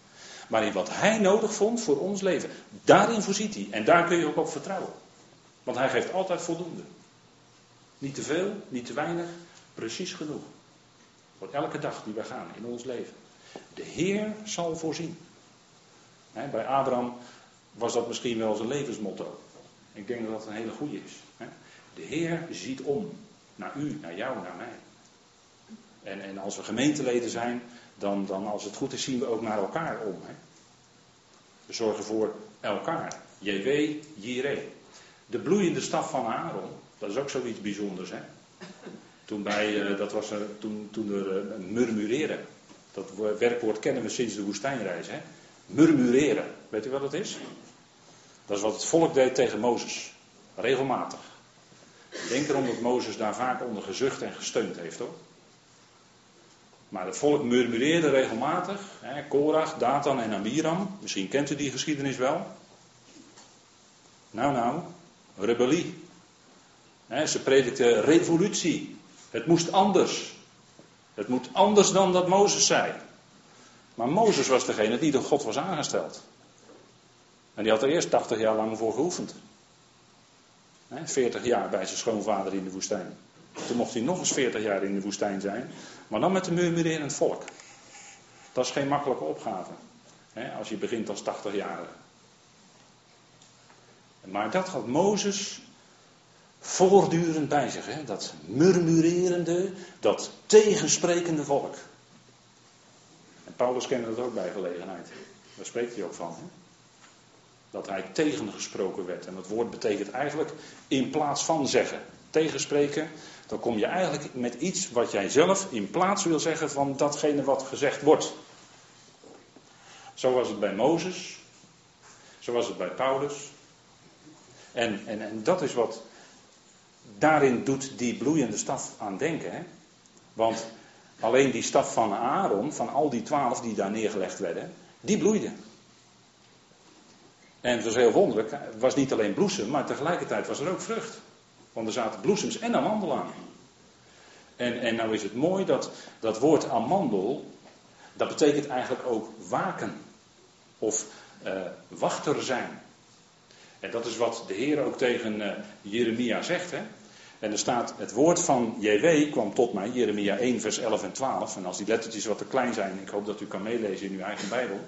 maar in wat Hij nodig vond voor ons leven. Daarin voorziet Hij en daar kun je ook op vertrouwen. Want Hij geeft altijd voldoende. Niet te veel, niet te weinig, precies genoeg. Voor elke dag die we gaan in ons leven. De Heer zal voorzien. bij Abraham was dat misschien wel zijn levensmotto. Ik denk dat dat een hele goede is. De Heer ziet om. Naar u, naar jou, naar mij. En, en als we gemeenteleden zijn, dan, dan als het goed is, zien we ook naar elkaar om. Hè? We zorgen voor elkaar. JW, Jireh. De bloeiende staf van Aaron, dat is ook zoiets bijzonders. Hè? Toen, bij, uh, dat was, toen, toen er uh, murmureren. Dat werkwoord kennen we sinds de woestijnreis. Hè? Murmureren. Weet u wat het is? Dat is wat het volk deed tegen Mozes. Regelmatig. Denk erom dat Mozes daar vaak onder gezucht en gesteund heeft hoor. Maar het volk murmureerde regelmatig. Hè, Korach, Datan en Amiram. Misschien kent u die geschiedenis wel. Nou, nou, rebellie. Hè, ze predikten revolutie. Het moest anders. Het moet anders dan dat Mozes zei. Maar Mozes was degene die door God was aangesteld. En die had er eerst 80 jaar lang voor geoefend. 40 jaar bij zijn schoonvader in de woestijn. Toen mocht hij nog eens 40 jaar in de woestijn zijn. Maar dan met een het volk. Dat is geen makkelijke opgave. Als je begint als 80-jarige. Maar dat had Mozes voortdurend bij zich. Dat murmurerende, dat tegensprekende volk. En Paulus kende dat ook bij gelegenheid. Daar spreekt hij ook van. Hè? Dat hij tegengesproken werd. En dat woord betekent eigenlijk in plaats van zeggen. Tegenspreken, dan kom je eigenlijk met iets wat jij zelf in plaats wil zeggen van datgene wat gezegd wordt. Zo was het bij Mozes. Zo was het bij Paulus. En, en, en dat is wat daarin doet die bloeiende staf aan denken. Hè? Want alleen die staf van Aaron, van al die twaalf die daar neergelegd werden, die bloeide. En het was heel wonderlijk, het was niet alleen bloesem, maar tegelijkertijd was er ook vrucht. Want er zaten bloesems en amandel aan. En, en nou is het mooi dat dat woord amandel, dat betekent eigenlijk ook waken. Of uh, wachter zijn. En dat is wat de Heer ook tegen uh, Jeremia zegt. Hè? En er staat, het woord van JW kwam tot mij, Jeremia 1, vers 11 en 12. En als die lettertjes wat te klein zijn, ik hoop dat u kan meelezen in uw eigen Bijbel.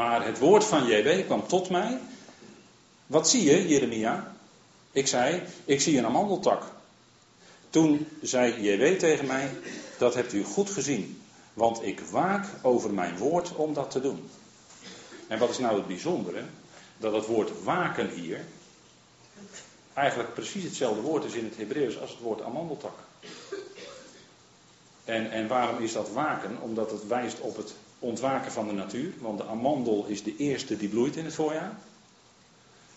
Maar het woord van JW kwam tot mij. Wat zie je, Jeremia? Ik zei, ik zie een amandeltak. Toen zei JW tegen mij, dat hebt u goed gezien. Want ik waak over mijn woord om dat te doen. En wat is nou het bijzondere? Dat het woord waken hier eigenlijk precies hetzelfde woord is in het Hebreeuws als het woord amandeltak. En, en waarom is dat waken? Omdat het wijst op het ontwaken van de natuur. Want de amandel is de eerste die bloeit in het voorjaar.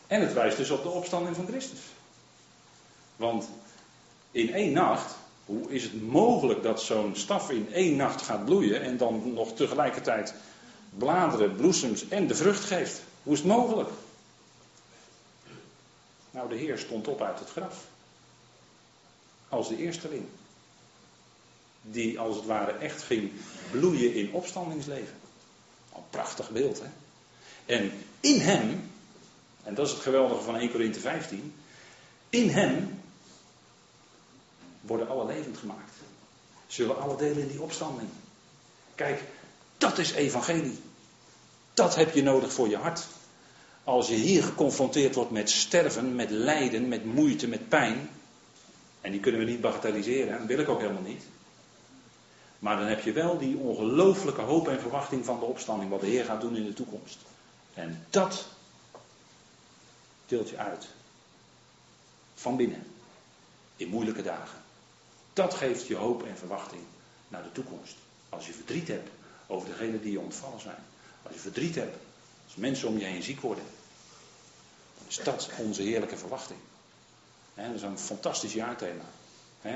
En het wijst dus op de opstanding van Christus. Want in één nacht, hoe is het mogelijk dat zo'n staf in één nacht gaat bloeien en dan nog tegelijkertijd bladeren, bloesems en de vrucht geeft? Hoe is het mogelijk? Nou, de Heer stond op uit het graf. Als de eersteling. Die als het ware echt ging bloeien in opstandingsleven. Een prachtig beeld, hè? En in hem, en dat is het geweldige van 1 Korinthe 15. In hem worden alle levend gemaakt. Zullen alle delen in die opstanding. Kijk, dat is evangelie. Dat heb je nodig voor je hart. Als je hier geconfronteerd wordt met sterven, met lijden, met moeite, met pijn. En die kunnen we niet bagatelliseren, dat wil ik ook helemaal niet. Maar dan heb je wel die ongelooflijke hoop en verwachting van de opstanding, wat de Heer gaat doen in de toekomst. En dat tilt je uit. Van binnen. In moeilijke dagen. Dat geeft je hoop en verwachting naar de toekomst. Als je verdriet hebt over degenen die je ontvallen zijn. Als je verdriet hebt als mensen om je heen ziek worden. Dan is dat onze heerlijke verwachting. dat is een fantastisch jaarthema.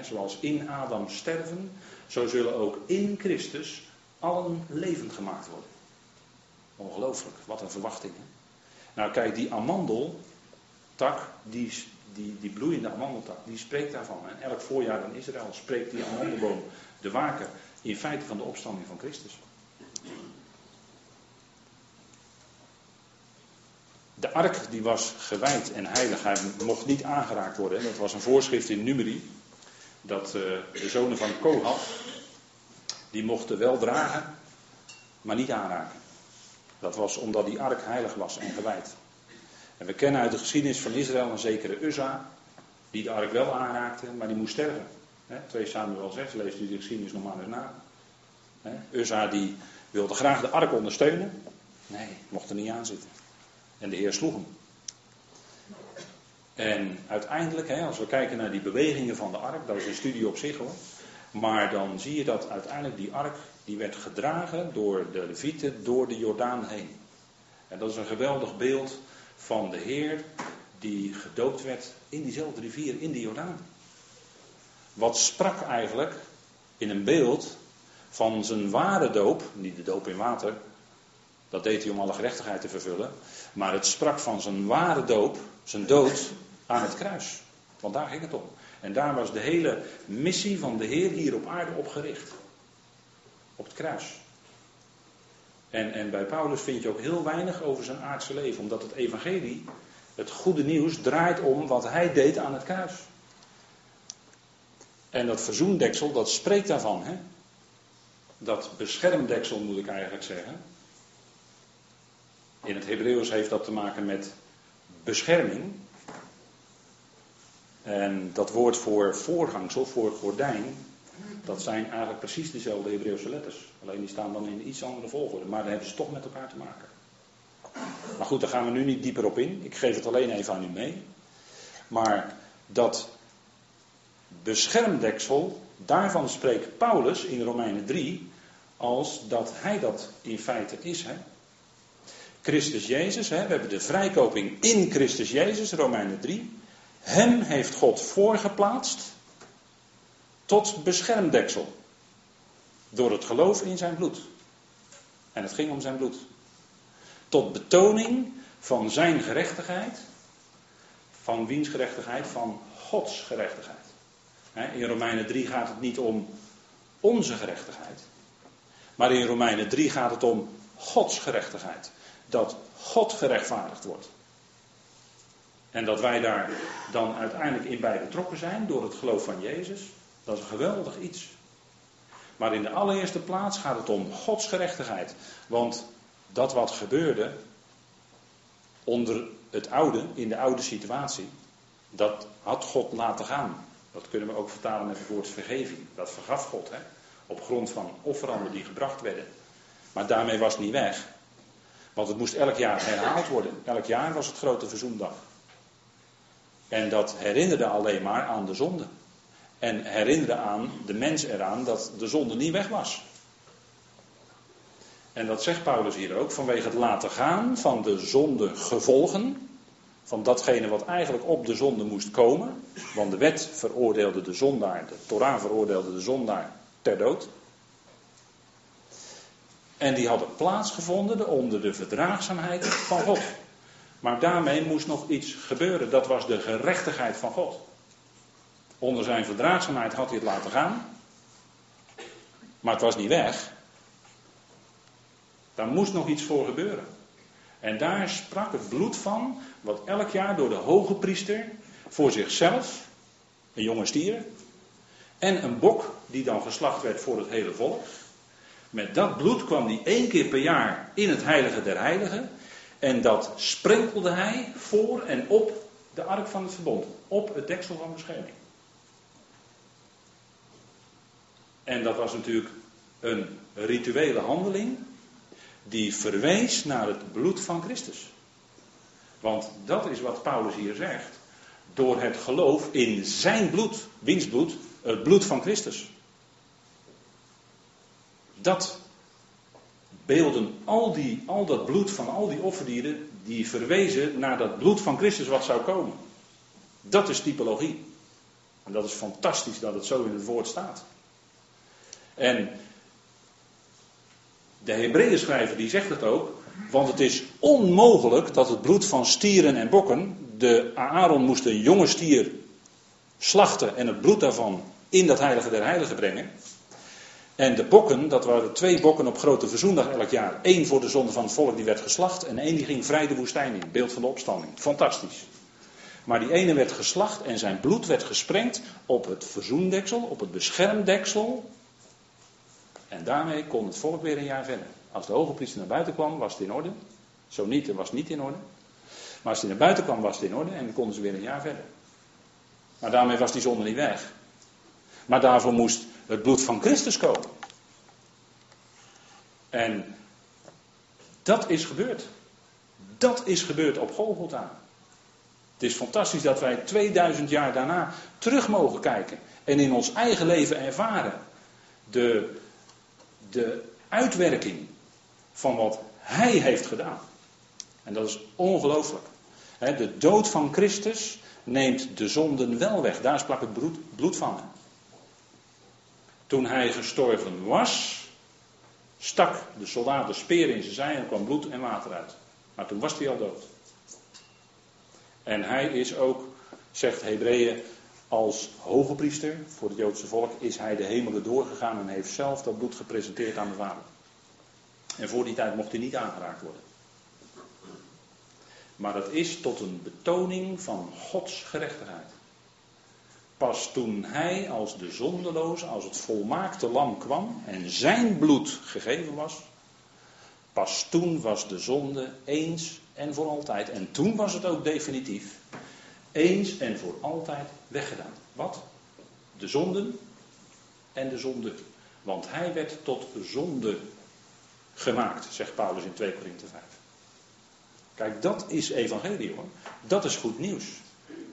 Zoals in Adam sterven, zo zullen ook in Christus allen levend gemaakt worden. Ongelooflijk, wat een verwachting. Nou kijk, die amandeltak, die, die, die bloeiende amandeltak, die spreekt daarvan. En elk voorjaar in Israël spreekt die amandelboom, de waken, in feite van de opstanding van Christus. De ark die was gewijd en heilig. Hij mocht niet aangeraakt worden. Dat was een voorschrift in Numeri. Dat uh, de zonen van Kohat, die mochten wel dragen, maar niet aanraken. Dat was omdat die ark heilig was en gewijd. En we kennen uit de geschiedenis van Israël een zekere Uzza, die de ark wel aanraakte, maar die moest sterven. He, 2 Samuel 6, leest u de geschiedenis nog maar eens na. He, Uzza die wilde graag de ark ondersteunen. Nee, mocht er niet aan zitten. En de Heer sloeg hem. En uiteindelijk, hè, als we kijken naar die bewegingen van de ark, dat is een studie op zich hoor. Maar dan zie je dat uiteindelijk die ark, die werd gedragen door de levieten door de Jordaan heen. En dat is een geweldig beeld van de Heer die gedoopt werd in diezelfde rivier, in de Jordaan. Wat sprak eigenlijk in een beeld van zijn ware doop, niet de doop in water, dat deed hij om alle gerechtigheid te vervullen, maar het sprak van zijn ware doop, zijn dood aan het kruis. Want daar ging het om. En daar was de hele missie van de Heer hier op aarde op gericht. Op het kruis. En, en bij Paulus vind je ook heel weinig over zijn aardse leven, omdat het evangelie, het goede nieuws, draait om wat hij deed aan het kruis. En dat verzoendeksel, dat spreekt daarvan. Hè? Dat beschermdeksel moet ik eigenlijk zeggen. In het Hebreeuws heeft dat te maken met bescherming. En dat woord voor voorgangsel, voor gordijn, dat zijn eigenlijk precies dezelfde Hebreeuwse letters. Alleen die staan dan in iets andere volgorde. Maar dan hebben ze toch met elkaar te maken. Maar goed, daar gaan we nu niet dieper op in. Ik geef het alleen even aan u mee. Maar dat beschermdeksel, daarvan spreekt Paulus in Romeinen 3 als dat hij dat in feite is. Hè? Christus Jezus, hè? we hebben de vrijkoping in Christus Jezus, Romeinen 3. Hem heeft God voorgeplaatst tot beschermdeksel. Door het geloof in zijn bloed. En het ging om zijn bloed. Tot betoning van zijn gerechtigheid. Van wiens gerechtigheid? Van Gods gerechtigheid. In Romeinen 3 gaat het niet om onze gerechtigheid. Maar in Romeinen 3 gaat het om Gods gerechtigheid. Dat God gerechtvaardigd wordt. En dat wij daar dan uiteindelijk in bij betrokken zijn door het geloof van Jezus. Dat is een geweldig iets. Maar in de allereerste plaats gaat het om Gods gerechtigheid. Want dat wat gebeurde onder het oude, in de oude situatie, dat had God laten gaan. Dat kunnen we ook vertalen met het woord vergeving. Dat vergaf God, hè? op grond van offeranden die gebracht werden. Maar daarmee was het niet weg. Want het moest elk jaar herhaald worden. Elk jaar was het grote verzoendag. En dat herinnerde alleen maar aan de zonde. En herinnerde aan de mens eraan dat de zonde niet weg was. En dat zegt Paulus hier ook, vanwege het laten gaan van de zonde gevolgen. Van datgene wat eigenlijk op de zonde moest komen. Want de wet veroordeelde de zondaar, de Torah veroordeelde de zondaar ter dood. En die hadden plaatsgevonden onder de verdraagzaamheid van God. Maar daarmee moest nog iets gebeuren. Dat was de gerechtigheid van God. Onder zijn verdraagzaamheid had hij het laten gaan. Maar het was niet weg. Daar moest nog iets voor gebeuren. En daar sprak het bloed van, wat elk jaar door de hoge priester voor zichzelf, een jonge stier, en een bok die dan geslacht werd voor het hele volk. Met dat bloed kwam hij één keer per jaar in het heilige der heiligen. En dat sprenkelde hij voor en op de ark van het verbond. Op het deksel van bescherming. En dat was natuurlijk een rituele handeling die verwees naar het bloed van Christus. Want dat is wat Paulus hier zegt. Door het geloof in zijn bloed, wiens bloed? Het bloed van Christus. Dat beelden, al, die, al dat bloed van al die offerdieren, die verwezen naar dat bloed van Christus wat zou komen. Dat is typologie. En dat is fantastisch dat het zo in het woord staat. En de Hebreeën schrijver die zegt het ook, want het is onmogelijk dat het bloed van stieren en bokken, de Aaron moest een jonge stier slachten en het bloed daarvan in dat heilige der heiligen brengen. En de bokken, dat waren twee bokken op grote verzoendag elk jaar. Eén voor de zonde van het volk die werd geslacht en één die ging vrij de woestijn in. Beeld van de opstanding. Fantastisch. Maar die ene werd geslacht en zijn bloed werd gesprengd op het verzoendeksel, op het beschermdeksel. En daarmee kon het volk weer een jaar verder. Als de hoge priester naar buiten kwam, was het in orde. Zo niet, dan was het niet in orde. Maar als hij naar buiten kwam, was het in orde en dan konden ze weer een jaar verder. Maar daarmee was die zonde niet weg. Maar daarvoor moest het bloed van Christus komen. En dat is gebeurd. Dat is gebeurd op Golgotha. Het is fantastisch dat wij 2000 jaar daarna terug mogen kijken en in ons eigen leven ervaren de, de uitwerking van wat Hij heeft gedaan. En dat is ongelooflijk. De dood van Christus neemt de zonden wel weg. Daar sprak het bloed van. Toen hij gestorven was, stak de soldaat de speer in zijn zij en kwam bloed en water uit. Maar toen was hij al dood. En hij is ook, zegt Hebreeën, als hoge priester voor het Joodse volk, is hij de hemelen doorgegaan en heeft zelf dat bloed gepresenteerd aan de Vader. En voor die tijd mocht hij niet aangeraakt worden. Maar dat is tot een betoning van Gods gerechtigheid. Pas toen hij als de zondeloos, als het volmaakte lam kwam en zijn bloed gegeven was, pas toen was de zonde eens en voor altijd. En toen was het ook definitief eens en voor altijd weggedaan. Wat? De zonden en de zonde. Want hij werd tot zonde gemaakt, zegt Paulus in 2 Korinthe 5. Kijk, dat is evangelie hoor. Dat is goed nieuws.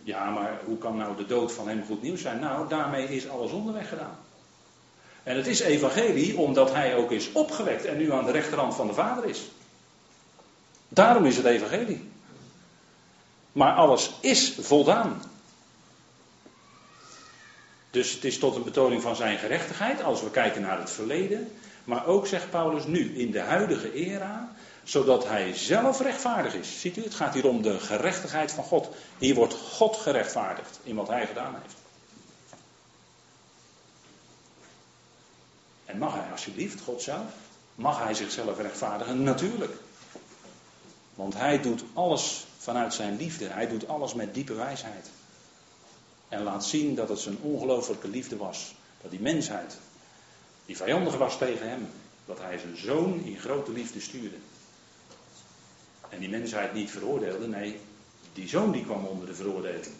Ja, maar hoe kan nou de dood van hem goed nieuws zijn? Nou, daarmee is alle zonde weggedaan. En het is evangelie omdat hij ook is opgewekt en nu aan de rechterhand van de Vader is. Daarom is het evangelie. Maar alles is voldaan. Dus het is tot een betoning van zijn gerechtigheid als we kijken naar het verleden. Maar ook, zegt Paulus, nu in de huidige era, zodat hij zelf rechtvaardig is. Ziet u, het gaat hier om de gerechtigheid van God. Hier wordt God gerechtvaardigd in wat hij gedaan heeft. En mag hij alsjeblieft, God zelf, mag hij zichzelf rechtvaardigen? Natuurlijk. Want hij doet alles vanuit zijn liefde. Hij doet alles met diepe wijsheid. En laat zien dat het zijn ongelofelijke liefde was. Dat die mensheid, die vijandig was tegen hem, dat hij zijn zoon in grote liefde stuurde. En die mensheid niet veroordeelde, nee, die zoon die kwam onder de veroordeling.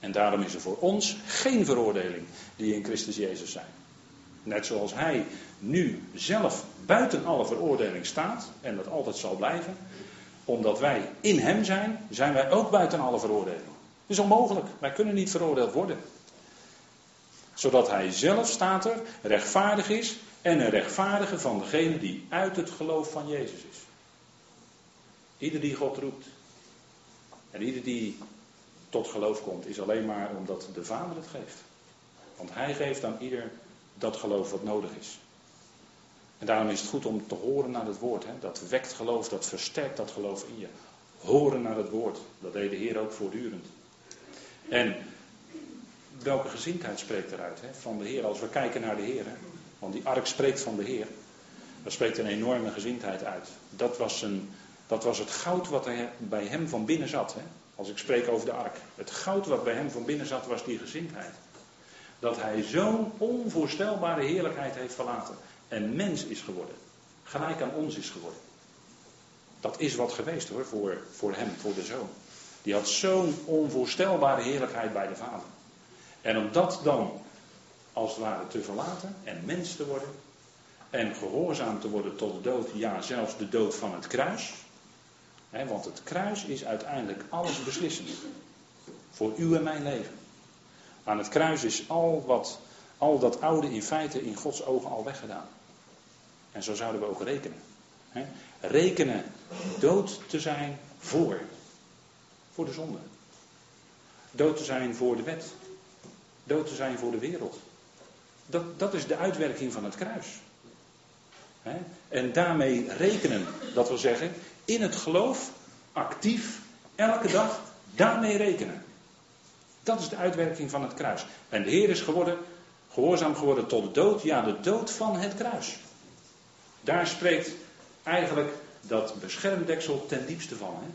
En daarom is er voor ons geen veroordeling die in Christus Jezus zijn. Net zoals hij nu zelf buiten alle veroordeling staat, en dat altijd zal blijven, omdat wij in hem zijn, zijn wij ook buiten alle veroordeling. Dat is onmogelijk. Wij kunnen niet veroordeeld worden. Zodat hij zelf, staat er, rechtvaardig is en een rechtvaardige van degene die uit het geloof van Jezus is. Ieder die God roept en ieder die tot geloof komt, is alleen maar omdat de Vader het geeft. Want hij geeft aan ieder dat geloof wat nodig is. En daarom is het goed om te horen naar het woord. Hè? Dat wekt geloof, dat versterkt dat geloof in je. Horen naar het woord. Dat deed de Heer ook voortdurend. En welke gezindheid spreekt eruit hè? van de Heer? Als we kijken naar de Heer. Want die ark spreekt van de Heer. Daar spreekt een enorme gezindheid uit. Dat was, een, dat was het goud wat er bij hem van binnen zat. Hè? Als ik spreek over de ark. Het goud wat bij hem van binnen zat was die gezindheid. Dat hij zo'n onvoorstelbare heerlijkheid heeft verlaten en mens is geworden. Gelijk aan ons is geworden. Dat is wat geweest hoor, voor, voor hem, voor de zoon. Die had zo'n onvoorstelbare heerlijkheid bij de vader. En om dat dan als het ware te verlaten en mens te worden. En gehoorzaam te worden tot de dood, ja zelfs de dood van het kruis. Want het kruis is uiteindelijk alles beslissend. Voor u en mijn leven. Aan het kruis is al, wat, al dat oude in feite in Gods ogen al weggedaan. En zo zouden we ook rekenen. Rekenen dood te zijn voor. Voor de zonde. Dood te zijn voor de wet. Dood te zijn voor de wereld. Dat, dat is de uitwerking van het kruis. En daarmee rekenen, dat wil zeggen, in het geloof, actief, elke dag, daarmee rekenen. Dat is de uitwerking van het kruis. En de Heer is geworden, gehoorzaam geworden tot de dood, ja, de dood van het kruis. Daar spreekt eigenlijk dat beschermdeksel ten diepste van. Hè?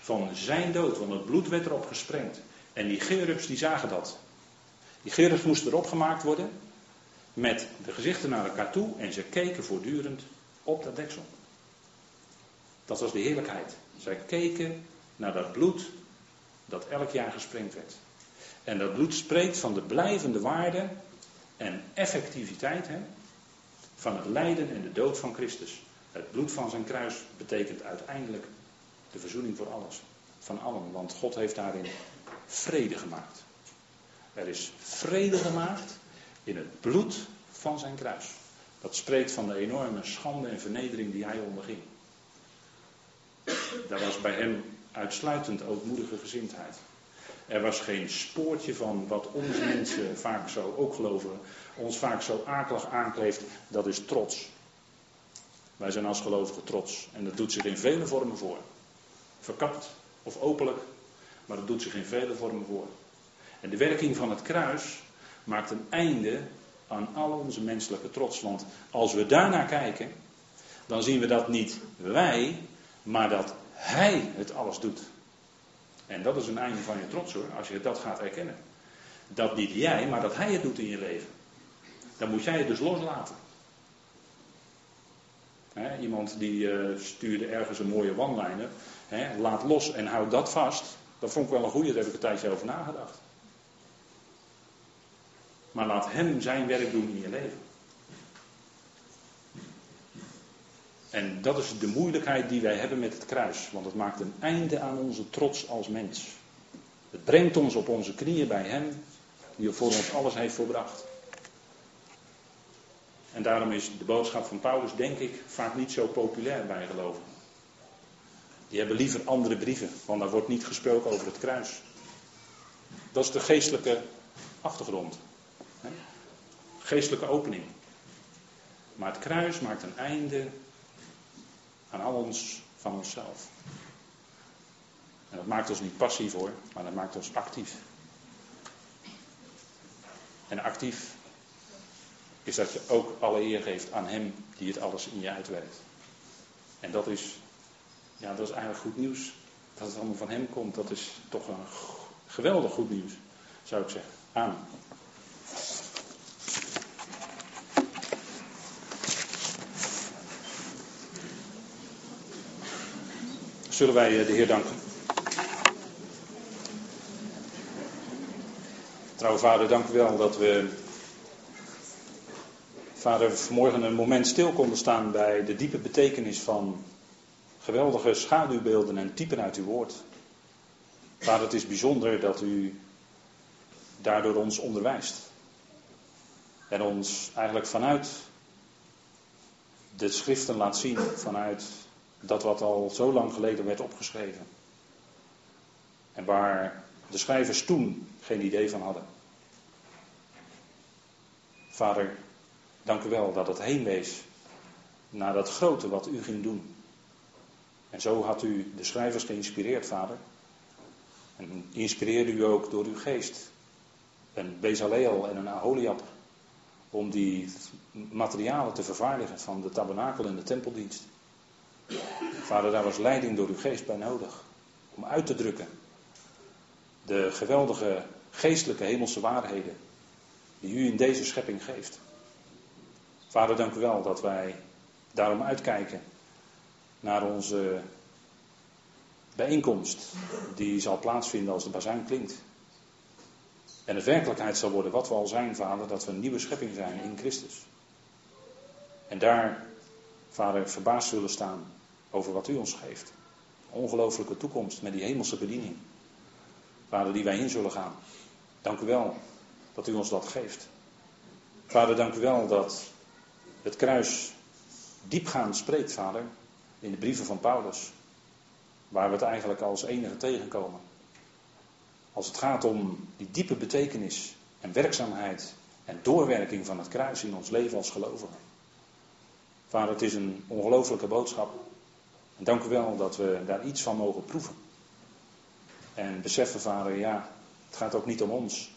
Van zijn dood, want het bloed werd erop gesprengd. En die gerubs die zagen dat. Die gerubs moesten erop gemaakt worden met de gezichten naar elkaar toe en ze keken voortdurend op dat deksel. Dat was de heerlijkheid. Zij keken naar dat bloed dat elk jaar gesprengd werd. En dat bloed spreekt van de blijvende waarde en effectiviteit hè, van het lijden en de dood van Christus. Het bloed van zijn kruis betekent uiteindelijk de verzoening voor alles. van allen, want God heeft daarin vrede gemaakt. Er is vrede gemaakt in het bloed van zijn kruis. Dat spreekt van de enorme schande en vernedering die hij onderging. Daar was bij hem uitsluitend ootmoedige gezindheid. Er was geen spoortje van wat onze mensen vaak zo ook geloven, ons vaak zo akelig aankleeft, dat is trots. Wij zijn als gelovigen trots en dat doet zich in vele vormen voor. Verkapt of openlijk, maar dat doet zich in vele vormen voor. En de werking van het kruis maakt een einde aan al onze menselijke trots. Want als we daarnaar kijken, dan zien we dat niet wij, maar dat Hij het alles doet. En dat is een einde van je trots hoor, als je dat gaat erkennen. Dat niet jij, maar dat Hij het doet in je leven. Dan moet jij het dus loslaten. iemand die uh, stuurde ergens een mooie one laat los en houd dat vast. Dat vond ik wel een goede, daar heb ik een tijdje over nagedacht. Maar laat Hem zijn werk doen in je leven. En dat is de moeilijkheid die wij hebben met het kruis. Want het maakt een einde aan onze trots als mens. Het brengt ons op onze knieën bij Hem, die voor ons alles heeft volbracht. En daarom is de boodschap van Paulus, denk ik, vaak niet zo populair bij gelovigen. Die hebben liever andere brieven, want daar wordt niet gesproken over het kruis. Dat is de geestelijke achtergrond. Geestelijke opening. Maar het kruis maakt een einde aan al ons van onszelf. En dat maakt ons niet passief hoor, maar dat maakt ons actief. En actief is dat je ook alle eer geeft aan Hem die het alles in je uitwerkt. En dat is, ja, dat is eigenlijk goed nieuws. Dat het allemaal van Hem komt, dat is toch een geweldig goed nieuws, zou ik zeggen. Amen. Zullen wij eh, de Heer danken? Trouwe Vader, dank u wel dat we, Vader, vanmorgen een moment stil konden staan bij de diepe betekenis van geweldige schaduwbeelden en typen uit uw woord. Vader, het is bijzonder dat u daardoor ons onderwijst. En ons eigenlijk vanuit de schriften laat zien, vanuit dat wat al zo lang geleden werd opgeschreven. En waar de schrijvers toen geen idee van hadden. Vader, dank u wel dat het heenwees naar dat grote wat u ging doen. En zo had u de schrijvers geïnspireerd, vader. En inspireerde u ook door uw geest. Een Bezaleel en een Aholiab. Om die materialen te vervaardigen van de tabernakel en de tempeldienst. Vader, daar was leiding door uw geest bij nodig. Om uit te drukken de geweldige geestelijke hemelse waarheden die u in deze schepping geeft. Vader, dank u wel dat wij daarom uitkijken naar onze bijeenkomst die zal plaatsvinden als de bazuin klinkt. En de werkelijkheid zal worden wat we al zijn, Vader, dat we een nieuwe schepping zijn in Christus. En daar, Vader, verbaasd zullen staan over wat u ons geeft. Ongelooflijke toekomst met die hemelse bediening. Vader, die wij in zullen gaan. Dank u wel dat u ons dat geeft. Vader, dank u wel dat het kruis diepgaand spreekt, Vader, in de brieven van Paulus. Waar we het eigenlijk als enige tegenkomen. Als het gaat om die diepe betekenis en werkzaamheid en doorwerking van het kruis in ons leven als gelovigen. Vader, het is een ongelofelijke boodschap. En dank u wel dat we daar iets van mogen proeven. En beseffen, vader, ja, het gaat ook niet om ons,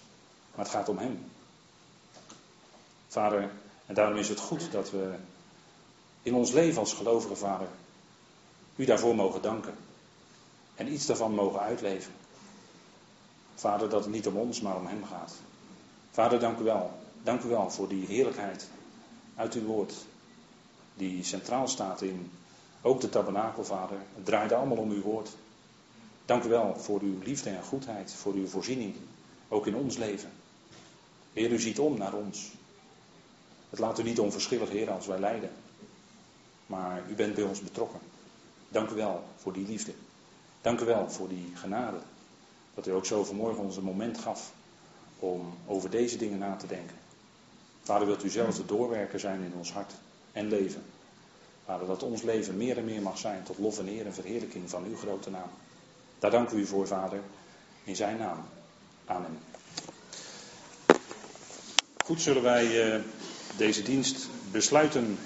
maar het gaat om Hem. Vader, en daarom is het goed dat we in ons leven als gelovige vader u daarvoor mogen danken. En iets daarvan mogen uitleven. Vader, dat het niet om ons, maar om Hem gaat. Vader, dank u wel. Dank u wel voor die heerlijkheid uit uw woord. Die centraal staat in ook de tabernakel, Vader. Het draait allemaal om uw woord. Dank u wel voor uw liefde en goedheid, voor uw voorziening, ook in ons leven. Heer, u ziet om naar ons. Het laat u niet onverschillig, Heer, als wij lijden. Maar u bent bij ons betrokken. Dank u wel voor die liefde. Dank u wel voor die genade. Dat u ook zo vanmorgen ons een moment gaf om over deze dingen na te denken. Vader, wilt u zelf de doorwerker zijn in ons hart en leven. Vader, dat ons leven meer en meer mag zijn tot lof en eer en verheerlijking van uw grote naam. Daar dank u voor, Vader, in zijn naam. Amen. Goed zullen wij uh, deze dienst besluiten